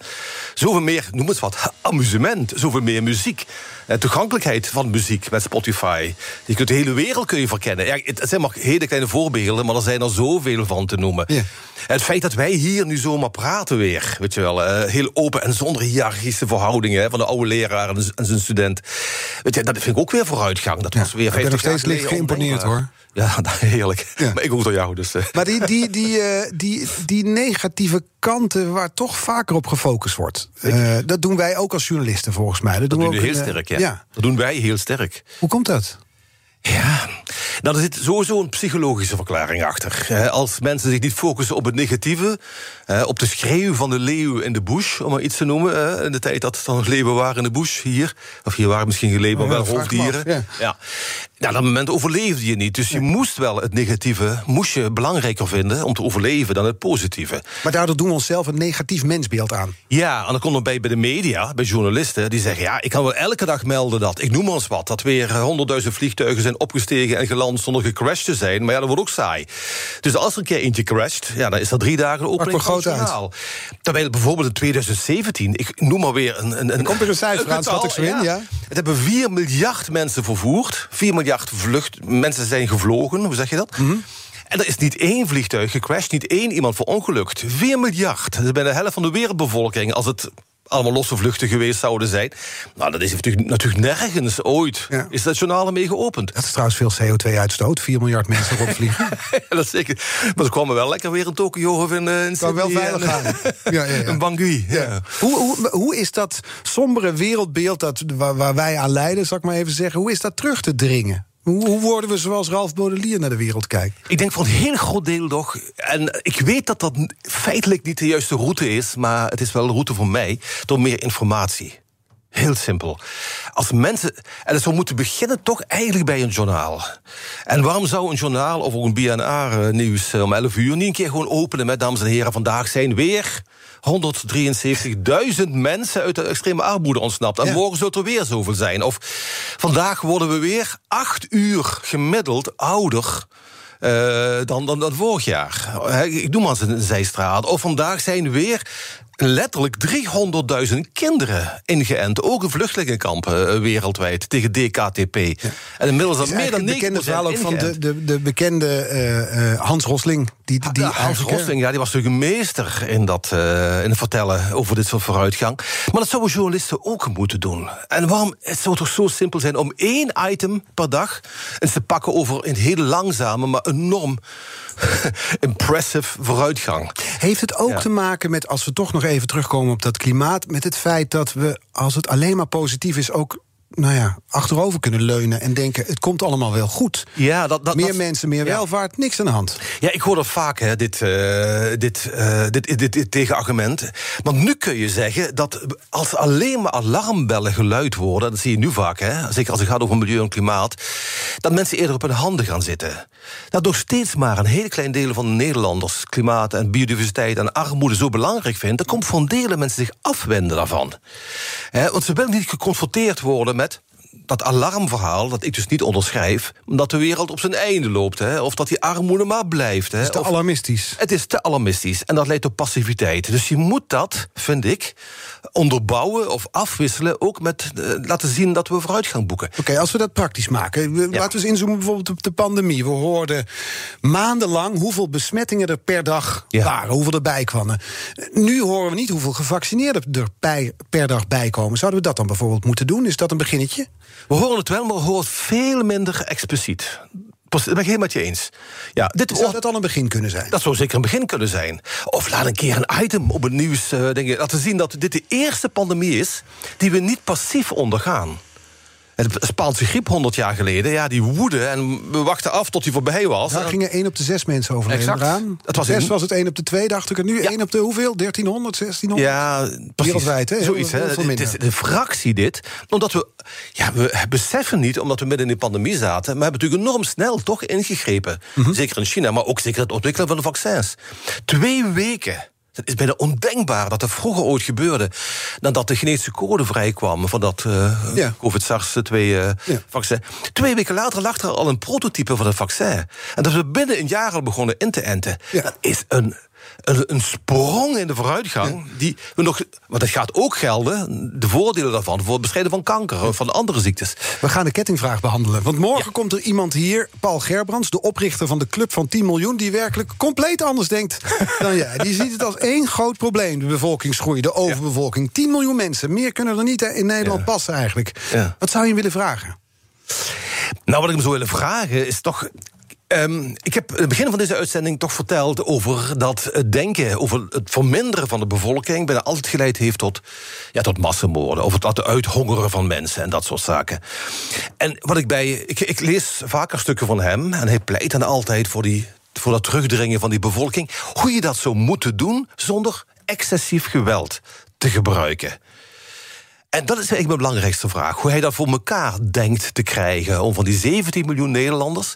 Zoveel meer, noem het wat, amusement, zoveel meer muziek. En toegankelijkheid van muziek met Spotify. Je kunt de hele wereld kun je verkennen. Ja, het zijn maar hele kleine voorbeelden, maar er zijn er zoveel van te noemen. Ja. Het feit dat wij hier nu zomaar praten weer, weet je wel, uh, heel open en zonder hiërarchische verhoudingen hè, van de oude leraar en, en zijn student. Weet je, dat vind ik ook weer vooruitgang. Dat was weer ik ben nog 50 steeds licht geïmponeerd hoor. Ja, heerlijk. Ja. Maar ik ook door jou, dus... Uh. Maar die, die, die, uh, die, die negatieve kanten waar toch vaker op gefocust wordt... Uh, dat doen wij ook als journalisten volgens mij. Dat, Dat doen we ook heel sterk, ja. Ja. Dat doen wij heel sterk. Hoe komt dat? Ja, nou, er zit sowieso een psychologische verklaring achter. Als mensen zich niet focussen op het negatieve, op de schreeuw van de leeuw in de bush, om maar iets te noemen. In de tijd dat er nog leeuwen waren in de bush hier. Of hier waren misschien geen leeuwen, maar Ja, wel me hoofddieren. af, ja. Ja. Dat moment overleefde je niet. Dus je moest wel het negatieve moest je belangrijker vinden om te overleven dan het positieve. Maar daardoor doen we onszelf een negatief mensbeeld aan. Ja, en dan komt er bij, bij de media, bij journalisten, die zeggen: ja, ik kan wel elke dag melden dat, ik noem maar eens wat, dat weer honderdduizend vliegtuigen zijn opgestegen en geland zonder gecrashed te zijn. Maar ja, dat wordt ook saai. Dus als er een keer eentje crasht, ja, dan is dat drie dagen de opening voor groot journaal. Terwijl bijvoorbeeld in 2017, ik noem maar weer een. een, een komt er een cijfer aan, schat ik zo in, ja. Het hebben 4 miljard mensen vervoerd, 4 miljard vlucht, mensen zijn gevlogen, hoe zeg je dat? Mhm. En er is niet één vliegtuig gecrashed, niet één iemand verongelukt. 4 miljard. Dat is bijna de helft van de wereldbevolking. Als het allemaal losse vluchten geweest zouden zijn. Nou, dat is natuurlijk, natuurlijk nergens ooit. Ja. Is dat journaal ermee geopend? Dat is trouwens veel CO2-uitstoot. 4 miljard mensen erop vliegen. Ja, dat is zeker. Maar ze kwamen wel lekker weer in Tokio of in, uh, in wel veilig en, gaan. Ja, ja, ja. in Bangui. Ja. Ja. Hoe, hoe, hoe is dat sombere wereldbeeld dat, waar, waar wij aan lijden, zal ik maar even zeggen, hoe is dat terug te dringen? Hoe, worden we zoals Ralf Baudelier naar de wereld kijkt? Ik denk voor een heel groot deel toch. En ik weet dat dat feitelijk niet de juiste route is, maar het is wel de route voor mij door meer informatie. Heel simpel. Als mensen. En zou moeten beginnen toch eigenlijk bij een journaal. En waarom zou een journaal of ook een BNR-nieuws om 11 uur niet een keer gewoon openen met, dames en heren, vandaag zijn weer 173.000 mensen uit de extreme armoede ontsnapt. En Ja. morgen zult er weer zoveel zijn. Of vandaag worden we weer acht uur gemiddeld ouder. eh, dan, dan, dan vorig jaar. Ik noem maar eens een zijstraat. Of vandaag zijn weer letterlijk 300.000 kinderen ingeënt. Ook in vluchtelingenkampen eh, wereldwijd tegen DKTP. En inmiddels is meer dan 90% eigenlijk een bekende verhaal ook van de, de, de bekende eh, eh, Hans Rosling. Die, die, Die Hans Rosling, ja, die was natuurlijk een meester in, dat, in het vertellen over dit soort vooruitgang. Maar dat zouden journalisten ook moeten doen. En waarom? Het zou toch zo simpel zijn om één item per dag eens te pakken over een hele langzame, maar enorm impressive vooruitgang. Heeft het ook Ja. te maken met, als we toch nog even terugkomen op dat klimaat, met het feit dat we, als het alleen maar positief is, ook nou ja, achterover kunnen leunen en denken: het komt allemaal wel goed. Ja, dat, dat, meer dat- mensen, meer ja. welvaart, niks aan de hand. Ja, ik hoor dat vaak, hè, dit, eh, dit, eh, dit, dit, dit tegenargument. Want nu kun je zeggen dat als alleen maar alarmbellen geluid worden... dat zie je nu vaak, hè, zeker als het gaat over milieu en klimaat... dat mensen eerder op hun handen gaan zitten. Dat nog steeds maar een heel klein deel van de Nederlanders... klimaat en biodiversiteit en armoede zo belangrijk vindt... dan komt een deel mensen zich afwenden daarvan. Want ze willen niet geconfronteerd worden met dat alarmverhaal, dat ik dus niet onderschrijf... omdat de wereld op zijn einde loopt, hè, of dat die armoede maar blijft. Hè, Het is te of- alarmistisch. het is te alarmistisch en dat leidt tot passiviteit. Dus je moet dat, vind ik, onderbouwen of afwisselen... ook met eh, laten zien dat we vooruitgang boeken. Oké, als we dat praktisch maken. we- Ja. Laten we eens inzoomen bijvoorbeeld op de pandemie. We hoorden maandenlang hoeveel besmettingen er per dag Ja. waren. Hoeveel erbij kwamen. Nu horen we niet hoeveel gevaccineerden er per dag bij komen. Zouden we dat dan bijvoorbeeld moeten doen? Is dat een beginnetje? We horen het wel, maar we horen het veel minder expliciet. Dat ben ik helemaal met je eens. Ja, dit Zou dat al een begin kunnen zijn? Dat zou zeker een begin kunnen zijn. Of laat een keer een item op het nieuws eh, dingen, laten zien dat dit de eerste pandemie is die we niet passief ondergaan. Het Spaanse griep 100 jaar geleden, ja, die woede en we wachten af tot die voorbij was. Daar En- gingen 1 op de 6 mensen overleden Exact. eraan. Dat was Zes in- was het 1 op de 2, dacht ik. En nu Ja. 1 op de hoeveel? 1300, 1600? Ja, precies. Wereldwijd, hè? Zoiets, hè? Het is de fractie dit. Omdat we, ja, we beseffen niet, omdat we midden in de pandemie zaten... maar hebben natuurlijk enorm snel toch ingegrepen. Mhm. Zeker in China, maar ook zeker het ontwikkelen van de vaccins. Twee weken. Het is bijna ondenkbaar dat dat vroeger ooit gebeurde... nadat de genetische code vrijkwam van dat eh Ja. COVID-SARS-2-vaccin. Ja. Twee weken later lag er al een prototype van het vaccin. En dat we binnen een jaar al begonnen in te enten... Ja. dat is een een, een sprong in de vooruitgang. Die we nog, want dat gaat ook gelden, de voordelen daarvan, voor het bestrijden van kanker of van andere ziektes. We gaan de kettingvraag behandelen. Want morgen komt er iemand hier, Paul Gerbrands, de oprichter van de Club van 10 miljoen, die werkelijk compleet anders denkt dan jij. Die ziet het als één groot probleem: de bevolkingsgroei, de overbevolking. 10 miljoen mensen, meer kunnen er niet in Nederland Ja. passen eigenlijk. Ja. Wat zou je willen vragen? Nou, wat ik hem zou willen vragen is toch. Ehm, ik heb in het begin van deze uitzending toch verteld over dat het denken over het verminderen van de bevolking bijna altijd geleid heeft tot, ja, tot massamoorden. Of het uithongeren van mensen en dat soort zaken. En wat ik bij. Ik, ik lees vaker stukken van hem en hij pleit dan altijd voor, die, voor dat terugdringen van die bevolking. Hoe je dat zou moeten doen zonder excessief geweld te gebruiken. En dat is eigenlijk mijn belangrijkste vraag. Hoe hij dat voor elkaar denkt te krijgen. Om van die 17 miljoen Nederlanders.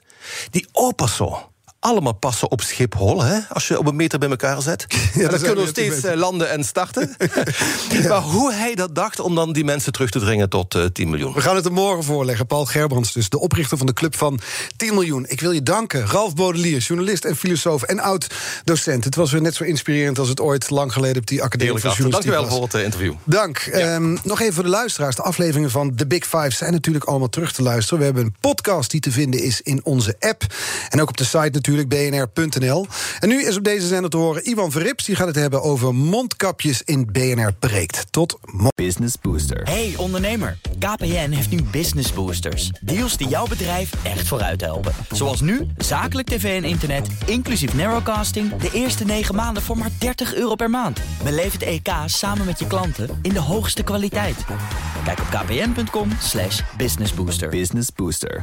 die oppassen. Allemaal passen op Schiphol, hè? als je op een meter bij elkaar zet. en dan kunnen we steeds eh, landen en starten. Maar hoe hij dat dacht om dan die mensen terug te dringen tot eh 10 miljoen. We gaan het er morgen voorleggen. Paul Gerbrands, dus de oprichter van de Club van 10 miljoen. Ik wil je danken. Ralf Bodelier, journalist en filosoof en oud-docent. Het was weer net zo inspirerend als het ooit lang geleden op die academie journalistiek Dankjewel was. voor het eh, interview. Dank. Ehm, nog even voor de luisteraars. De afleveringen van The Big Five zijn natuurlijk allemaal terug te luisteren. We hebben een podcast die te vinden is in onze app. En ook op de site natuurlijk, bnr.nl. En nu is op deze zender te horen Ivan Verrips. Die gaat het hebben over mondkapjes in BNR Breekt. Tot morgen. Business Booster. Hey ondernemer, KPN heeft nu Business Boosters. Deals die jouw bedrijf echt vooruit helpen. Zoals nu, zakelijk tv en internet, inclusief narrowcasting... de eerste 9 maanden voor maar 30 euro per maand. Beleef het EK samen met je klanten in de hoogste kwaliteit. Kijk op kpn.com slash businessbooster. Business Booster.